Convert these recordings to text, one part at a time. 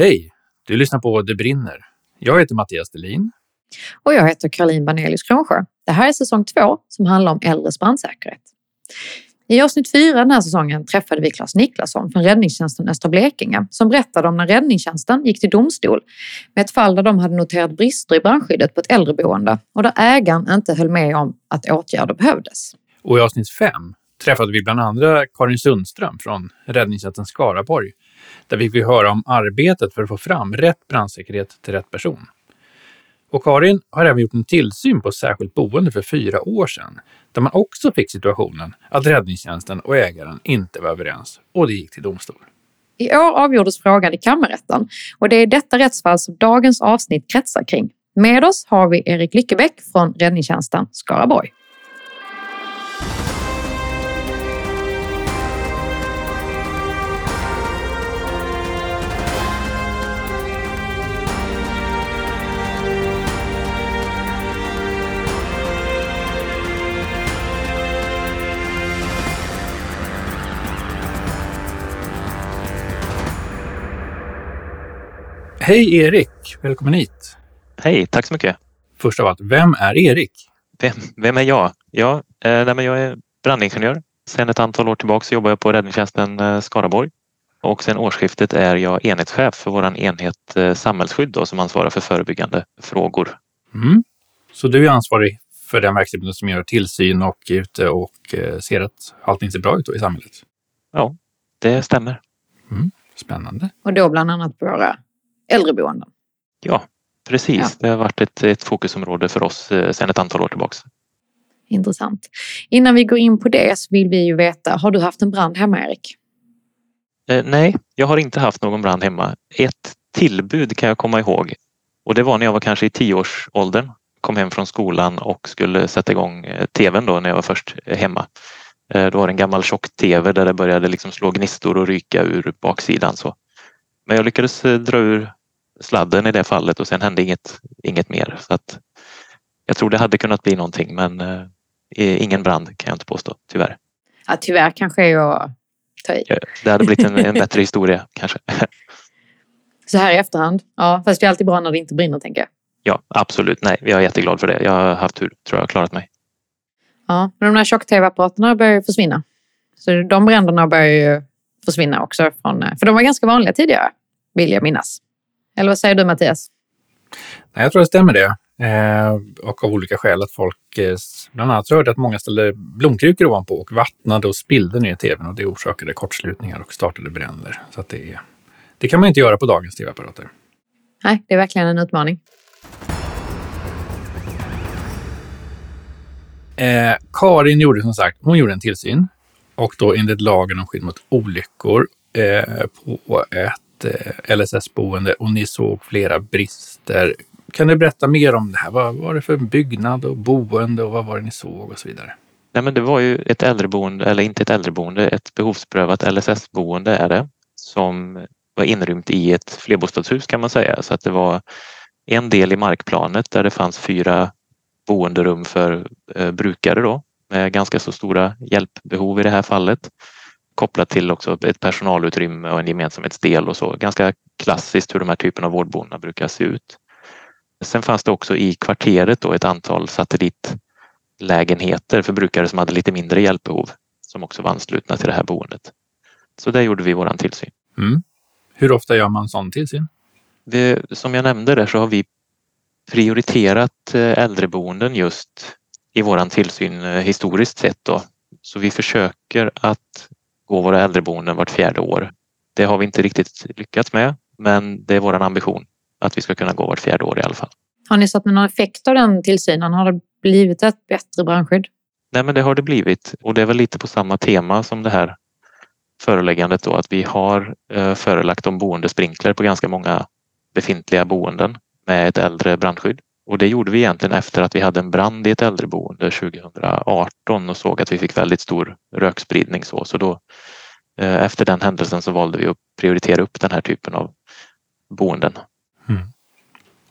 Hej! Du lyssnar på Det brinner. Jag heter Mattias Delin. Och jag heter Caroline Banelius Kronsjö. Det här är säsong två som handlar om äldres brandsäkerhet. I avsnitt fyra den här säsongen träffade vi Claes Niklasson från räddningstjänsten Östra Blekinge som berättade om när räddningstjänsten gick till domstol med ett fall där de hade noterat brister i brandskyddet på ett äldreboende och där ägaren inte höll med om att åtgärder behövdes. Och i avsnitt fem träffade vi bland andra Karin Sundström från räddningstjänsten Skaraborg. Där vi fick höra om arbetet för att få fram rätt brandsäkerhet till rätt person. Och Karin har även gjort en tillsyn på särskilt boende för fyra år sedan, där man också fick situationen att räddningstjänsten och ägaren inte var överens och det gick till domstol. I år avgjordes frågan i kammarrätten och det är detta rättsfall som dagens avsnitt kretsar kring. Med oss har vi Erik Lyckebäck från räddningstjänsten Skaraborg. Hej Erik! Välkommen hit! Hej, tack så mycket. Först av allt, vem är Erik? Vem, vem är jag? Ja, eh, nej, men jag är brandingenjör. Sedan ett antal år tillbaka så jobbar jag på räddningstjänsten eh, Skaraborg och sedan årsskiftet är jag enhetschef för vår enhet eh, samhällsskydd då, som ansvarar för förebyggande frågor. Mm. Så du är ansvarig för den verksamheten som gör tillsyn och ute och eh, ser att allting ser bra ut i samhället? Ja, det stämmer. Mm. Spännande. Och då bland annat våra äldreboenden. Ja, precis. Ja. Det har varit ett, ett fokusområde för oss eh, sedan ett antal år tillbaka. Intressant. Innan vi går in på det så vill vi ju veta, har du haft en brand hemma Erik? Eh, nej, jag har inte haft någon brand hemma. Ett tillbud kan jag komma ihåg och det var när jag var kanske i tioårsåldern. Kom hem från skolan och skulle sätta igång eh, tvn då när jag var först hemma. Då var det en gammal tjock-tv där det började liksom slå gnistor och ryka ur baksidan. Så. Men jag lyckades dra ur sladden i det fallet och sen hände inget, inget mer. Så att jag tror det hade kunnat bli någonting men eh, ingen brand kan jag inte påstå, tyvärr. Ja, tyvärr kanske jag tar i. Eh, Det hade blivit en, en bättre historia kanske. Så här i efterhand. Ja, fast det är alltid bra när det inte brinner tänker jag. Ja, absolut. Nej, jag är jätteglad för det. Jag har haft tur, tror jag har klarat mig. Ja, men de här tjock-tv-apparaterna börjar ju försvinna. Så de bränderna börjar ju försvinna också. Från, för de var ganska vanliga tidigare, vill jag minnas. Eller vad säger du Mattias? Nej, jag tror det stämmer det. Eh, och av olika skäl att folk, eh, bland annat hörde att många ställde blomkrukor ovanpå och vattnade och spillde ner tvn och det orsakade kortslutningar och startade bränder. Så det, är- det kan man inte göra på dagens tv-apparater. Nej, det är verkligen en utmaning. Eh, Karin gjorde som sagt, hon gjorde en tillsyn och då enligt lagen om skydd mot olyckor eh, på ett Eh, LSS-boende och ni såg flera brister. Kan du berätta mer om det här? Vad var det för byggnad och boende och vad var det ni såg och så vidare? Nej, men det var ju ett äldreboende, eller inte ett äldreboende, ett behovsprövat LSS-boende är det som var inrymt i ett flerbostadshus kan man säga. Så att det var en del i markplanet där det fanns fyra boenderum för eh, brukare då med ganska så stora hjälpbehov i det här fallet. Kopplat till också ett personalutrymme och en gemensamhetsdel och så. Ganska klassiskt hur de här typen av vårdboendena brukar se ut. Sen fanns det också i kvarteret då ett antal satellitlägenheter för brukare som hade lite mindre hjälpbehov som också var anslutna till det här boendet. Så där gjorde vi våran tillsyn. Mm. Hur ofta gör man sån tillsyn? Vi, som jag nämnde där så har vi prioriterat eh, äldreboenden just i våran tillsyn eh, historiskt sett då. Så vi försöker att gå våra äldreboenden vart fjärde år. Det har vi inte riktigt lyckats med, men det är våran ambition att vi ska kunna gå vart fjärde år i alla fall. Har ni sett någon effekt av den tillsynen? Har det blivit ett bättre brandskydd? Nej, men det har det blivit och det är väl lite på samma tema som det här föreläggandet då att vi har eh, förelagt om boendesprinkler på ganska många befintliga boenden med ett äldre brandskydd. Och det gjorde vi egentligen efter att vi hade en brand i ett äldreboende 2018 och såg att vi fick väldigt stor rökspridning så. Så då eh, efter den händelsen så valde vi att prioritera upp den här typen av boenden.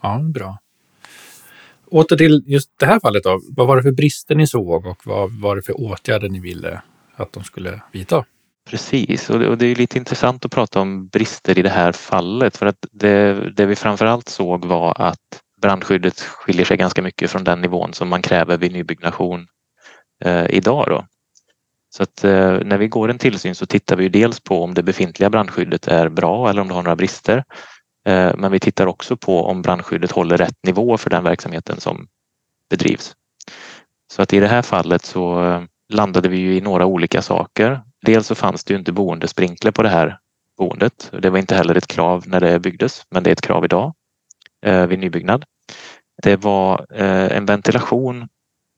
Ja, bra. Åter till just det här fallet då. Vad var det för brister ni såg och vad var det för åtgärder ni ville att de skulle vidta? Precis, och det, är lite intressant att prata om brister i det här fallet för att det, det vi framförallt såg var att brandskyddet skiljer sig ganska mycket från den nivån som man kräver vid nybyggnation eh, idag. Då. Så att eh, när vi går en tillsyn så tittar vi dels på om det befintliga brandskyddet är bra eller om det har några brister. Eh, men vi tittar också på om brandskyddet håller rätt nivå för den verksamheten som bedrivs. Så att i det här fallet så eh, landade vi ju i några olika saker. Dels så fanns det ju inte boendesprinkler på det här boendet. Det var inte heller ett krav när det byggdes, men det är ett krav idag Eh, vid nybyggnad. Det var eh, en ventilation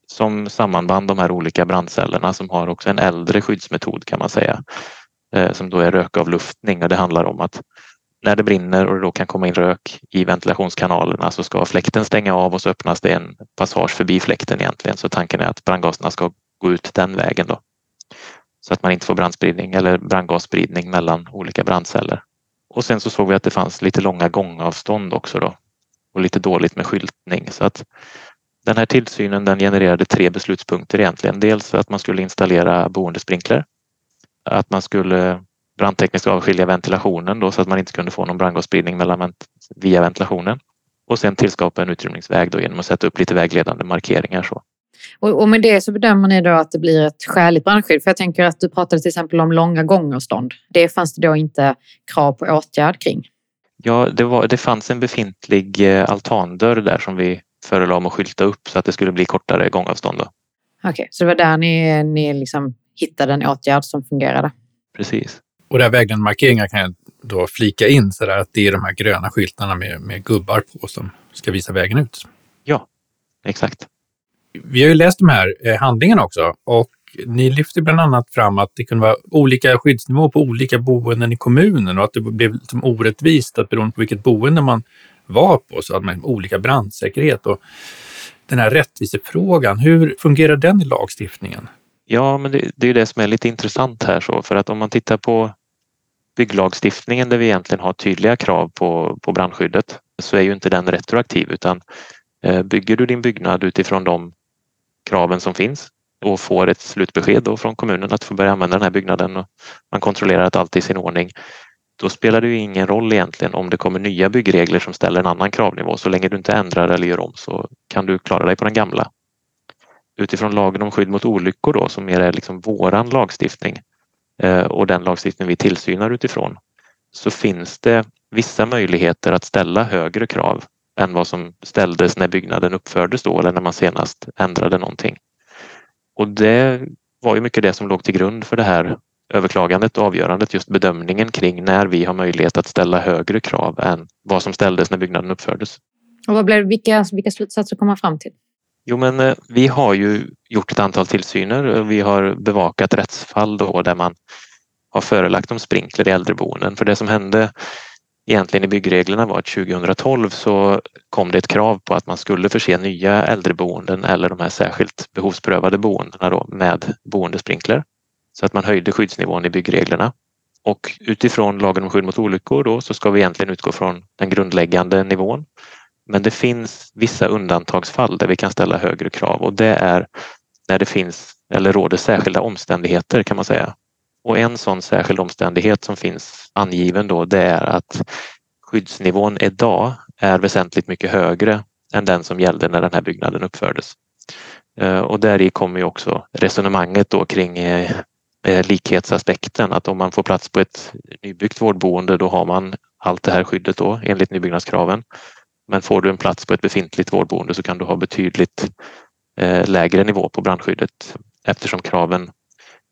som sammanband de här olika brandcellerna som har också en äldre skyddsmetod kan man säga. Eh, som då är rökavluftning och det handlar om att när det brinner och det då kan komma in rök i ventilationskanalerna så alltså ska fläkten stänga av och så öppnas det en passage förbi fläkten egentligen. Så tanken är att brandgaserna ska gå ut den vägen då. Så att man inte får brandspridning eller brandgasspridning mellan olika brandceller. Och sen så såg vi att det fanns lite långa gångavstånd också då och lite dåligt med skyltning. Så att den här tillsynen den genererade tre beslutspunkter egentligen. Dels att man skulle installera boendesprinkler, att man skulle brandtekniskt avskilja ventilationen då så att man inte kunde få någon brandgasspridning mellan, via ventilationen och sen tillskapa en utrymningsväg då genom att sätta upp lite vägledande markeringar. Så. Och, och med det så bedömer ni då att det blir ett skäligt brandskydd? För jag tänker att du pratade till exempel om långa gångavstånd. Det fanns det då inte krav på åtgärd kring? Ja, det, var, det fanns en befintlig eh, altandörr där som vi förelade om att skylta upp så att det skulle bli kortare gångavstånd. Okej, okay, så det var där ni, ni liksom hittade en åtgärd som fungerade? Precis. Och där vägledande markeringar kan jag då flika in så där att det är de här gröna skyltarna med, med gubbar på som ska visa vägen ut. Ja, exakt. Vi har ju läst de här eh, handlingarna också och ni lyfter bland annat fram att det kunde vara olika skyddsnivå på olika boenden i kommunen och att det blev liksom orättvist att beroende på vilket boende man var på så hade man liksom olika brandsäkerhet. Och den här rättvisefrågan, hur fungerar den i lagstiftningen? Ja, men det, det är det som är lite intressant här så för att om man tittar på bygglagstiftningen där vi egentligen har tydliga krav på, på brandskyddet så är ju inte den retroaktiv utan eh, bygger du din byggnad utifrån de kraven som finns och får ett slutbesked då från kommunen att få börja använda den här byggnaden och man kontrollerar att allt är i sin ordning. Då spelar det ju ingen roll egentligen om det kommer nya byggregler som ställer en annan kravnivå. Så länge du inte ändrar eller gör om så kan du klara dig på den gamla. Utifrån lagen om skydd mot olyckor då som mer är liksom våran lagstiftning eh, och den lagstiftning vi tillsynar utifrån så finns det vissa möjligheter att ställa högre krav än vad som ställdes när byggnaden uppfördes då eller när man senast ändrade någonting. Och det var ju mycket det som låg till grund för det här överklagandet och avgörandet, just bedömningen kring när vi har möjlighet att ställa högre krav än vad som ställdes när byggnaden uppfördes. Och vad blev, vilka, vilka slutsatser kom man fram till? Jo, men eh, vi har ju gjort ett antal tillsyner och vi har bevakat rättsfall då där man har förelagt om sprinkler i äldreboenden. För det som hände egentligen i byggreglerna var att 2012 så kom det ett krav på att man skulle förse nya äldreboenden eller de här särskilt behovsprövade boendena då med boendesprinkler. Så att man höjde skyddsnivån i byggreglerna. Och utifrån lagen om skydd mot olyckor då så ska vi egentligen utgå från den grundläggande nivån. Men det finns vissa undantagsfall där vi kan ställa högre krav och det är när det finns eller råder särskilda omständigheter kan man säga. Och en sån särskild omständighet som finns angiven då det är att skyddsnivån idag är väsentligt mycket högre än den som gällde när den här byggnaden uppfördes. Eh, och där i kommer ju också resonemanget då kring eh, eh, likhetsaspekten att om man får plats på ett nybyggt vårdboende då har man allt det här skyddet då enligt nybyggnadskraven. Men får du en plats på ett befintligt vårdboende så kan du ha betydligt lägre nivå på brandskyddet eftersom kraven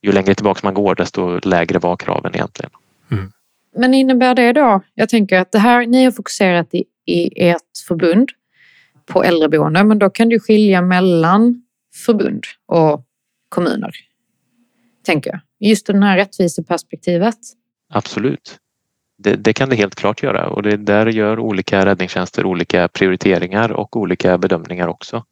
ju längre tillbaka man går desto lägre var kraven egentligen. Mm. Men innebär det då, jag tänker att det här, ni har fokuserat i, i ert förbund på äldreboende, men då kan du skilja mellan förbund och kommuner. Tänker jag. Just det här rättviseperspektivet. Absolut. Det, det, kan det helt klart göra och det där gör olika räddningstjänster olika prioriteringar och olika bedömningar också.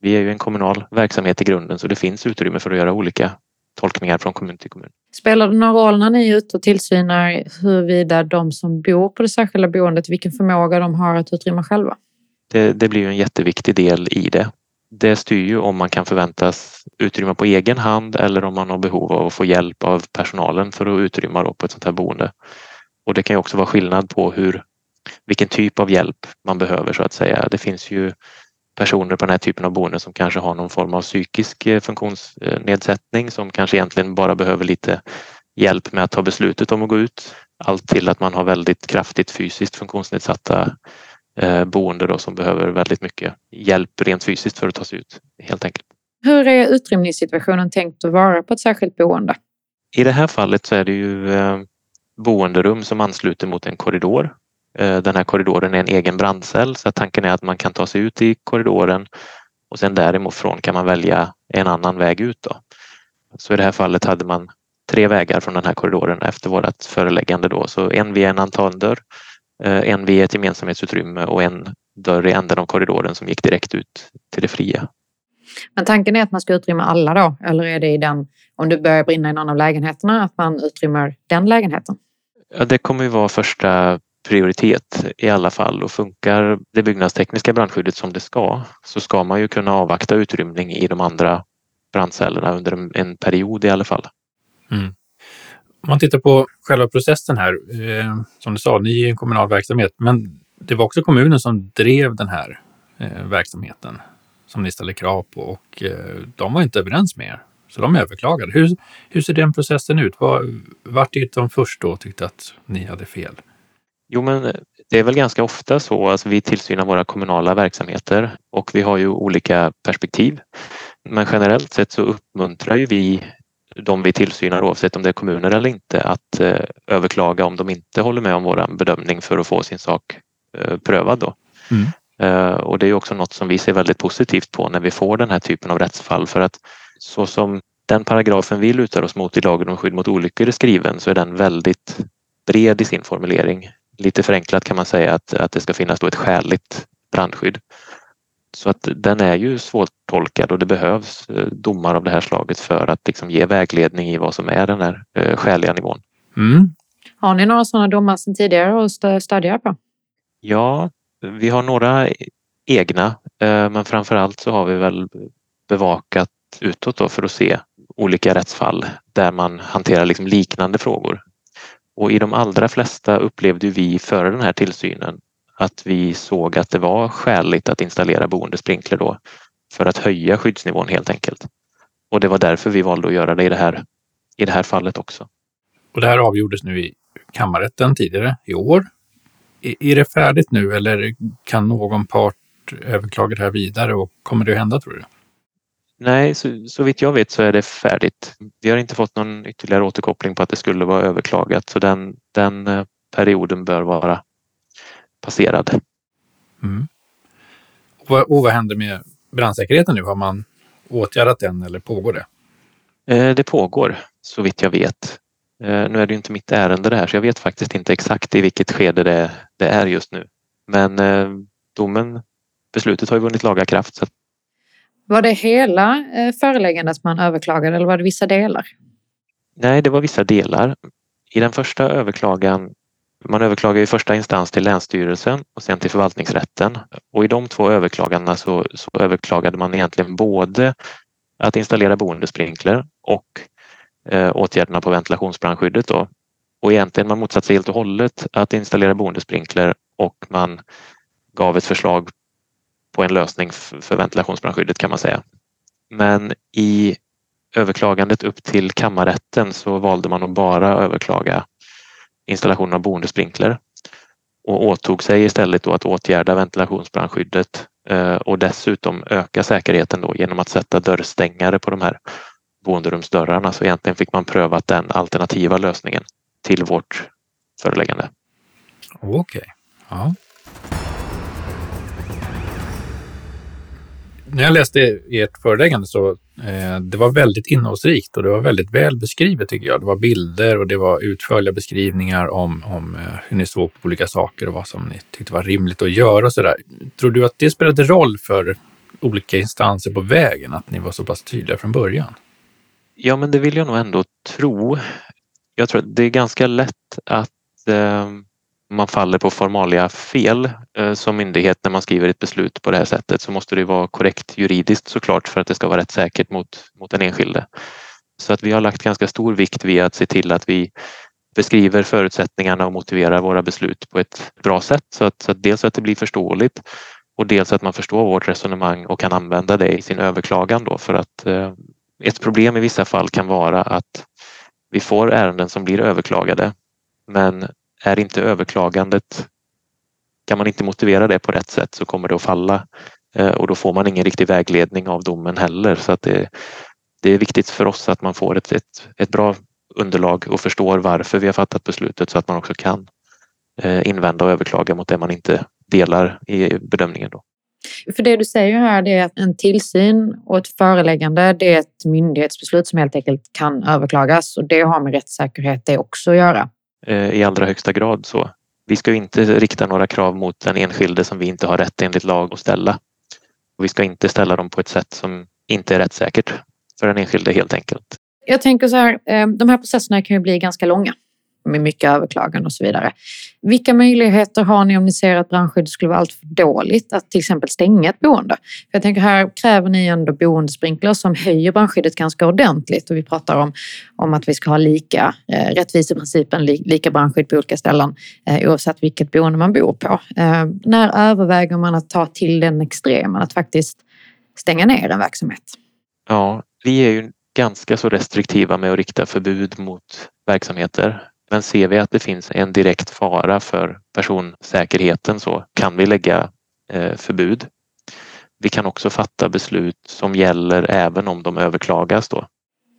Vi är ju en kommunal verksamhet i grunden så det finns utrymme för att göra olika tolkningar från kommun till kommun. Spelar det någon roll när ni är ute och tillsynar huruvida de som bor på det särskilda boendet, vilken förmåga de har att utrymma själva? Det, det blir ju en jätteviktig del i det. det styr ju om man kan förväntas utrymma på egen hand eller om man har behov av att få hjälp av personalen för att utrymma på ett sånt här boende. Och det kan ju också vara skillnad på hur, vilken typ av hjälp man behöver så att säga. Det finns ju personer på den här typen av boende som kanske har någon form av psykisk eh, funktionsnedsättning som kanske egentligen bara behöver lite hjälp med att ta beslutet om att gå ut. Allt till att man har väldigt kraftigt fysiskt funktionsnedsatta eh, boende då, som behöver väldigt mycket hjälp rent fysiskt för att ta sig ut helt enkelt. Hur är utrymningssituationen tänkt att vara på ett särskilt boende? I det här fallet så är det ju eh, boenderum som ansluter mot en korridor. Eh, den här korridoren är en egen brandcell så tanken är att man kan ta sig ut i korridoren och sen därifrån kan man välja en annan väg ut. Då. Så i det här fallet hade man tre vägar från den här korridoren efter vårt föreläggande då. Så en via en altandörr, eh, en via ett gemensamhetsutrymme och en dörr i änden av korridoren som gick direkt ut till det fria. Men tanken är att man ska utrymma alla då? Eller är det i den, om det börjar brinna i någon av lägenheterna, att man utrymmer den lägenheten? Ja, det kommer ju vara första prioritet i alla fall och funkar det byggnadstekniska brandskyddet som det ska så ska man ju kunna avvakta utrymning i de andra brandcellerna under en period i alla fall. Mm. Om man tittar på själva processen här, eh, som du sa, ni är en kommunal verksamhet, men det var också kommunen som drev den här eh, verksamheten som ni ställde krav på och eh, de var inte överens med er. Så de överklagade. Hur, hur ser den processen ut? Var, vart gick de först då och tyckte att ni hade fel? Jo, men det är väl ganska ofta så. Alltså vi tillsynar våra kommunala verksamheter och vi har ju olika perspektiv. Men generellt sett så uppmuntrar ju vi de vi tillsynar oavsett om det är kommuner eller inte att eh, överklaga om de inte håller med om vår bedömning för att få sin sak eh, prövad. Då. Mm. Eh, och det är också något som vi ser väldigt positivt på när vi får den här typen av rättsfall för att så som den paragrafen vi lutar oss mot i lagen om skydd mot olyckor är skriven så är den väldigt bred i sin formulering. Lite förenklat kan man säga att, att det ska finnas då ett skäligt brandskydd. Så att den är ju svårtolkad och det behövs eh, domar av det här slaget för att liksom ge vägledning i vad som är den här eh, skäliga nivån. Mm. Har ni några sådana domar sedan tidigare att stödja på? Ja, vi har några egna, eh, men framför allt så har vi väl bevakat utåt då för att se olika rättsfall där man hanterar liksom liknande frågor. Och i de allra flesta upplevde vi före den här tillsynen att vi såg att det var skäligt att installera boendesprinkler då för att höja skyddsnivån helt enkelt. Och det var därför vi valde att göra det i det här, i det här fallet också. Och det här avgjordes nu i kammarrätten tidigare i år. Är det färdigt nu eller kan någon part överklaga det här vidare och kommer det att hända tror du? Nej, så, så vitt jag vet så är det färdigt. Vi har inte fått någon ytterligare återkoppling på att det skulle vara överklagat så den, den eh, perioden bör vara passerad. Mm. Och, vad, och vad händer med brandsäkerheten nu? Har man åtgärdat den eller pågår det? Eh, det pågår så vitt jag vet. Eh, nu är det inte mitt ärende det här så jag vet faktiskt inte exakt i vilket skede det, det är just nu. Men eh, domen, beslutet har ju vunnit laga kraft. Så... Var det hela eh, föreläggandet man överklagade eller var det vissa delar? Nej, det var vissa delar. I den första överklagan man överklagar i första instans till Länsstyrelsen och sen till förvaltningsrätten. Och i de två överklagandena så, så överklagade man egentligen både att installera boendesprinkler och eh, åtgärderna på ventilationsbrandskyddet. Då. Och egentligen man motsatte sig helt och hållet att installera boendesprinkler och man gav ett förslag på en lösning för ventilationsbrandskyddet kan man säga. Men i överklagandet upp till kammarrätten så valde man att bara överklaga installation av boendesprinkler och åtog sig istället då att åtgärda ventilationsbrandskyddet eh, och dessutom öka säkerheten då genom att sätta dörrstängare på de här boenderumsdörrarna. Så egentligen fick man pröva den alternativa lösningen till vårt föreläggande. Okej. Okay. Ja. När jag läste ert föreläggande så eh, det var väldigt innehållsrikt och det var väldigt väl beskrivet tycker jag. Det var bilder och det var utförliga beskrivningar om, om eh, hur ni såg på olika saker och vad som ni tyckte var rimligt att göra och så där. Tror du att det spelade roll för olika instanser på vägen, att ni var så pass tydliga från början? Ja, men det vill jag nog ändå tro. Jag tror att det är ganska lätt att eh, man faller på formalia fel eh, som myndighet när man skriver ett beslut på det här sättet så måste det vara korrekt juridiskt såklart för att det ska vara rätt säkert mot, mot den enskilde. Så att vi har lagt ganska stor vikt vid att se till att vi beskriver förutsättningarna och motiverar våra beslut på ett bra sätt så att, så att dels att det blir förståeligt och dels att man förstår vårt resonemang och kan använda det i sin överklagan då för att eh, ett problem i vissa fall kan vara att vi får ärenden som blir överklagade men är inte överklagandet kan man inte motivera det på rätt sätt så kommer det att falla eh, och då får man ingen riktig vägledning av domen heller så att det, det är viktigt för oss att man får ett, ett, ett bra underlag och förstår varför vi har fattat beslutet så att man också kan eh, invända och överklaga mot det man inte delar i bedömningen. Då. För det du säger här det är att en tillsyn och ett föreläggande det är ett myndighetsbeslut som helt enkelt kan överklagas och det har med rättssäkerhet det också att göra. Eh, I allra högsta grad så. Vi ska inte rikta några krav mot den enskilde som vi inte har rätt enligt lag att ställa. Och vi ska inte ställa dem på ett sätt som inte är rättssäkert för den enskilde helt enkelt. Jag tänker så här, eh, de här processerna kan ju bli ganska långa med mycket överklagan och så vidare. Vilka möjligheter har ni om ni ser att brandskyddet skulle vara alltför dåligt att till exempel stänga ett boende? jag tänker här kräver ni ändå boendesprinkler som höjer brandskyddet ganska ordentligt och vi pratar om, om att vi ska ha lika eh, rättviseprincipen, li, lika brandskydd på olika ställen eh, oavsett vilket boende man bor på. Eh, när överväger man att ta till den extremen att faktiskt stänga ner en verksamhet? Ja, vi är ju ganska så restriktiva med att rikta förbud mot verksamheter. Men ser vi att det finns en direkt fara för personsäkerheten så kan vi lägga eh, förbud. Vi kan också fatta beslut som gäller även om de överklagas då.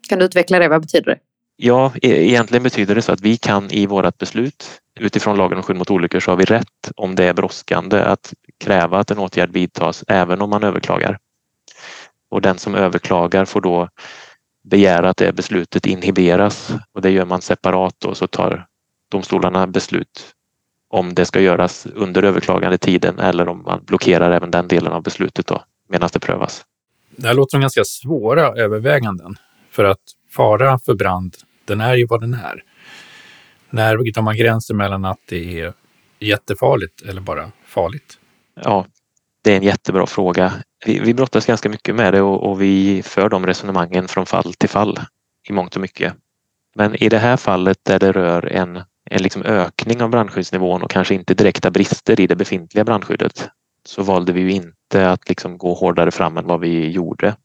Kan du utveckla det? Vad betyder det? Ja, e-, egentligen betyder det så att vi kan i vårt beslut utifrån lagen om skydd mot olyckor så har vi rätt om det är brådskande att kräva att en åtgärd vidtas även om man överklagar. Och den som överklagar får då begära att det beslutet inhiberas och det gör man separat och så tar domstolarna beslut om det ska göras under överklagandetiden eller om man blockerar även den delen av beslutet då medan det prövas. Det här låter som ganska svåra överväganden för att fara för brand, den är ju vad den är. När tar man gränsen mellan att det är jättefarligt eller bara farligt? Ja, det är en jättebra fråga. Vi, vi brottas ganska mycket med det och, och, vi för de resonemangen från fall till fall i mångt och mycket. Men i det här fallet där det rör en, en liksom ökning av brandskyddsnivån och kanske inte direkta brister i det befintliga brandskyddet så valde vi ju inte att liksom gå hårdare fram än vad vi gjorde.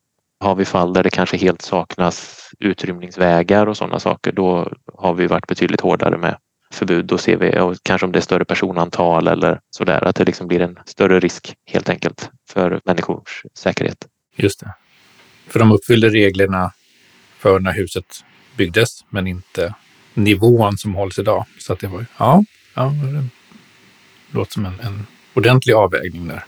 Har vi fall där det kanske helt saknas utrymningsvägar och sådana saker, då har vi varit betydligt hårdare med förbud. Då ser vi och kanske om det är större personantal eller sådär att det liksom blir en större risk helt enkelt för människors säkerhet. Just det. För de uppfyllde reglerna för när huset byggdes men inte nivån som hålls idag. Så att det var, ja, ja det låter som en, en ordentlig avvägning där.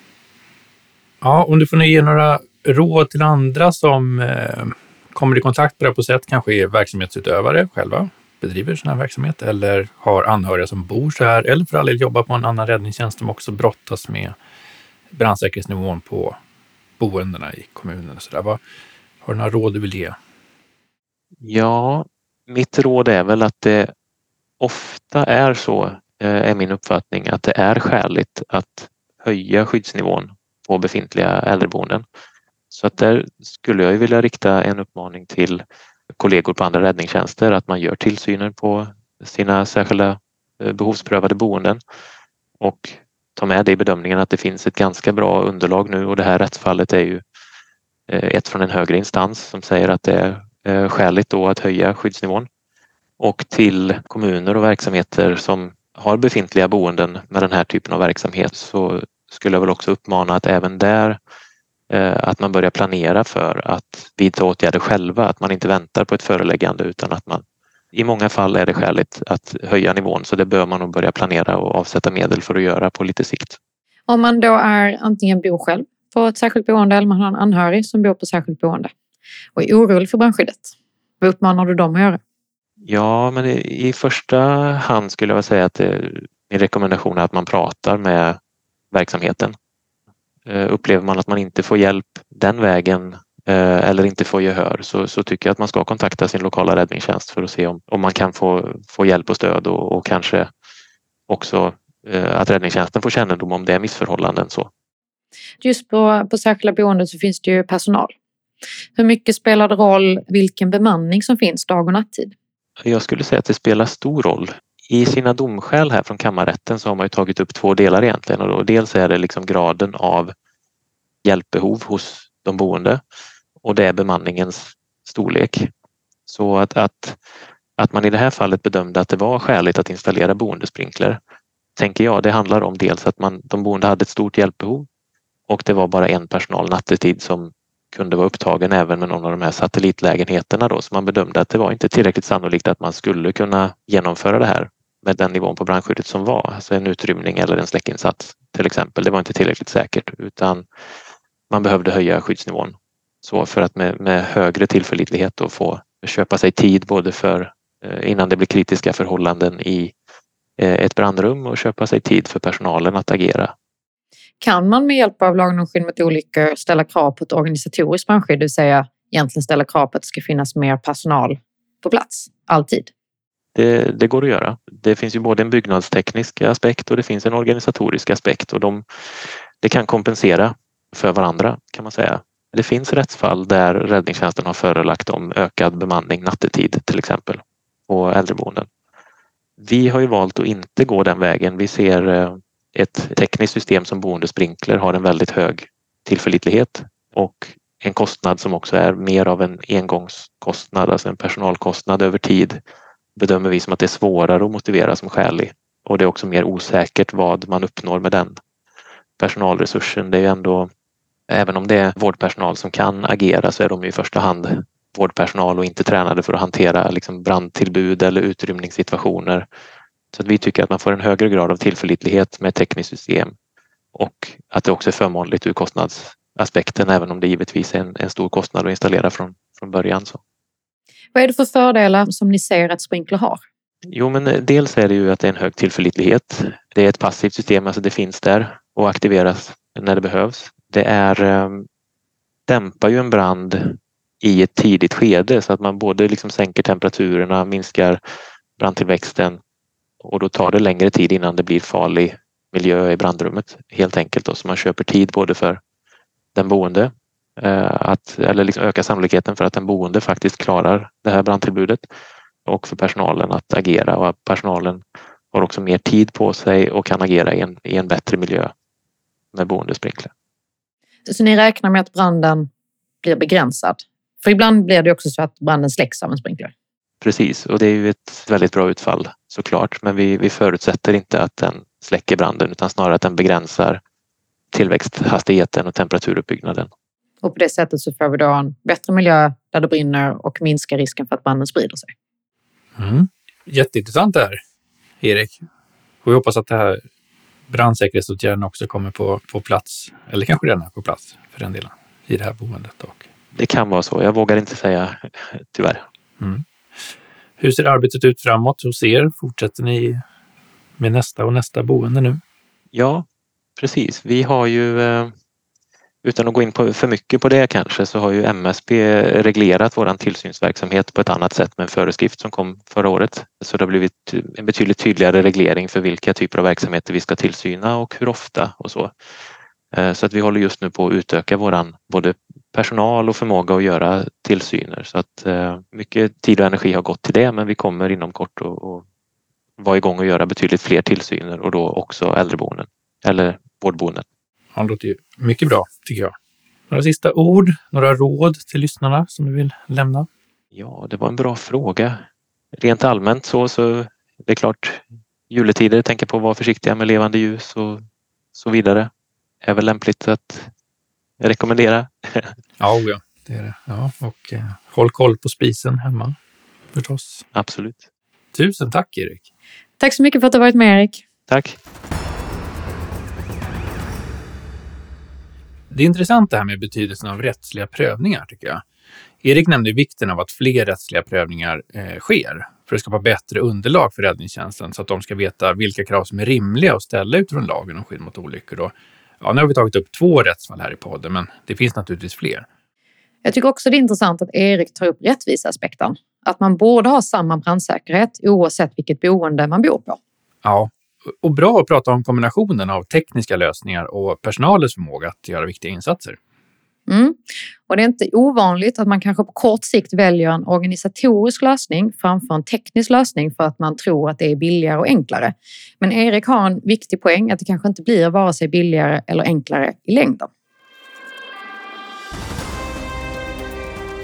Ja, om du får ge några råd till andra som eh, kommer i kontakt med det här på sätt, kanske är verksamhetsutövare själva, bedriver sån här verksamhet eller har anhöriga som bor så här eller för all del jobbar på en annan räddningstjänst som också brottas med brandsäkerhetsnivån på boendena i kommunen. och Så där. Vad, har du några råd du vill ge? Ja, mitt råd är väl att det ofta är så, eh, är min uppfattning, att det är skäligt att höja skyddsnivån på befintliga äldreboenden. Så att där skulle jag vilja rikta en uppmaning till kollegor på andra räddningstjänster att man gör tillsyner på sina särskilda eh, behovsprövade boenden och ta med det i bedömningen att det finns ett ganska bra underlag nu och det här rättsfallet är ju eh, ett från en högre instans som säger att det är eh, skäligt då att höja skyddsnivån. Och till kommuner och verksamheter som har befintliga boenden med den här typen av verksamhet så skulle jag väl också uppmana att även där Eh, att man börjar planera för att vidta åtgärder själva, att man inte väntar på ett föreläggande utan att man i många fall är det skäligt att höja nivån så det bör man nog börja planera och avsätta medel för att göra på lite sikt. Om man då är antingen bor själv på ett särskilt boende eller man har en anhörig som bor på särskilt boende och är orolig för brandskyddet, vad uppmanar du dem att göra? Ja, men i, första hand skulle jag säga att det, min rekommendation är att man pratar med verksamheten Eh, upplever man att man inte får hjälp den vägen eh, eller inte får gehör så, så tycker jag att man ska kontakta sin lokala räddningstjänst för att se om, om man kan få, få hjälp och stöd och, och kanske också eh, att räddningstjänsten får kännedom om det missförhållanden. Så. Just på, på särskilda boenden så finns det ju personal. Hur mycket spelar det roll vilken bemanning som finns dag och nattid? Jag skulle säga att det spelar stor roll. I sina domskäl här från kammarrätten så har man ju tagit upp två delar egentligen. Och då dels är det liksom graden av hjälpbehov hos de boende. Och det är bemanningens storlek. Så att, att, att man i det här fallet bedömde att det var skäligt att installera boendesprinkler tänker jag, det handlar om dels att man, de boende hade ett stort hjälpbehov. Och det var bara en personal nattetid som kunde vara upptagen även med någon av de här satellitlägenheterna då, så man bedömde att det var inte tillräckligt sannolikt att man skulle kunna genomföra det här med den nivån på brandskyddet som var, alltså en utrymning eller en släckinsats till exempel. Det var inte tillräckligt säkert utan man behövde höja skyddsnivån så för att med, med högre tillförlitlighet då få köpa sig tid både för eh, innan det blir kritiska förhållanden i eh, ett brandrum och köpa sig tid för personalen att agera kan man med hjälp av lagen om skydd mot olyckor ställa krav på ett organisatoriskt brandskydd, det vill säga egentligen ställa krav på att det ska finnas mer personal på plats, alltid? Det, det, går att göra. Det finns ju både en byggnadsteknisk aspekt och det finns en organisatorisk aspekt och de, det kan kompensera för varandra kan man säga. Det finns rättsfall där räddningstjänsten har förelagt om ökad bemanning nattetid till exempel på äldreboenden. Vi har ju valt att inte gå den vägen. Vi ser eh, ett tekniskt system som boendesprinkler har en väldigt hög tillförlitlighet och en kostnad som också är mer av en engångskostnad, alltså en personalkostnad över tid bedömer vi som att det är svårare att motivera som skälig och det är också mer osäkert vad man uppnår med den personalresursen. Det är ändå, även om det är vårdpersonal som kan agera så är de i första hand vårdpersonal och inte tränade för att hantera liksom brandtillbud eller utrymningssituationer så att vi tycker att man får en högre grad av tillförlitlighet med ett tekniskt system och att det också är förmånligt ur kostnadsaspekten även om det givetvis är en, en stor kostnad att installera från, från början. Så. Vad är det för fördelar som ni ser att Sprinkler har? Jo, men eh, dels är det ju att det är en hög tillförlitlighet. Det är ett passivt system, alltså det finns där och aktiveras när det behövs. Det är, eh, dämpar ju en brand i ett tidigt skede så att man både liksom sänker temperaturerna, minskar brandtillväxten och då tar det längre tid innan det blir farlig miljö i brandrummet helt enkelt. Då. Så man köper tid både för den boende att, eller liksom öka sannolikheten för att den boende faktiskt klarar det här brandtillbudet och för personalen att agera och att personalen har också mer tid på sig och kan agera i en, i en bättre miljö med boendesprinkler. Så ni räknar med att branden blir begränsad? För ibland blir det också så att branden släcks av en sprinkler. Precis, och det är ju ett väldigt bra utfall såklart, men vi, vi förutsätter inte att den släcker branden utan snarare att den begränsar tillväxthastigheten och temperaturuppbyggnaden. Och på det sättet så får vi då en bättre miljö där det brinner och minskar risken för att branden sprider sig. Mm. Jätteintressant det här, Erik. Och vi hoppas att det här brandsäkerhetsåtgärden också kommer på, på plats, eller kanske redan är på plats för den delen, i det här boendet. Och... Det kan vara så. Jag vågar inte säga tyvärr. Mm. Hur ser arbetet ut framåt hos er? Fortsätter ni med nästa och nästa boende nu? Ja, precis. Vi har ju, eh, utan att gå in på för mycket på det kanske, så har ju MSB reglerat vår tillsynsverksamhet på ett annat sätt med en föreskrift som kom förra året. Så det har blivit en betydligt tydligare reglering för vilka typer av verksamheter vi ska tillsyna och hur ofta och så. Eh, så att vi håller just nu på att utöka våran både personal och förmåga att göra tillsyner. Så att eh, mycket tid och energi har gått till det men vi kommer inom kort att vara igång och göra betydligt fler tillsyner och då också äldreboenden eller vårdboenden. Det låter ju mycket bra tycker jag. Några sista ord, några råd till lyssnarna som du vill lämna? Ja, det var en bra fråga. Rent allmänt så, så det är klart juletider, tänka på att vara försiktiga med levande ljus och så vidare. Är väl lämpligt att rekommendera. ja, ja, det är det. Ja, och eh, håll koll på spisen hemma förstås. Absolut. Tusen tack Erik. Tack så mycket för att du varit med Erik. Tack. Det är intressant det här med betydelsen av rättsliga prövningar tycker jag. Erik nämnde vikten av att fler rättsliga prövningar eh, sker för att skapa bättre underlag för räddningstjänsten så att de ska veta vilka krav som är rimliga att ställa utifrån lagen om skydd mot olyckor och Ja, nu har vi tagit upp två rättsfall här i podden, men det finns naturligtvis fler. Jag tycker också det är intressant att Erik tar upp rättviseaspekten. Att man borde ha samma brandsäkerhet oavsett vilket boende man bor på. Ja, och bra att prata om kombinationen av tekniska lösningar och personalens förmåga att göra viktiga insatser. Mm. Och det är inte ovanligt att man kanske på kort sikt väljer en organisatorisk lösning framför en teknisk lösning för att man tror att det är billigare och enklare. Men Erik har en viktig poäng att det kanske inte blir vare sig billigare eller enklare i längden.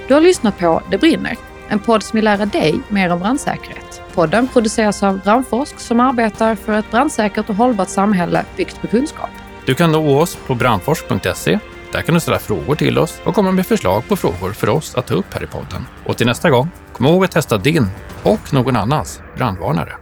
Du har lyssnat på Det brinner, en podd som vill lära dig mer om brandsäkerhet. Podden produceras av Brandforsk som arbetar för ett brandsäkert och hållbart samhälle byggt på kunskap. Du kan nå oss på brandforsk.se. Där kan du ställa frågor till oss och komma med förslag på frågor för oss att ta upp här i podden. Och till nästa gång, kom ihåg att testa din och någon annans brandvarnare.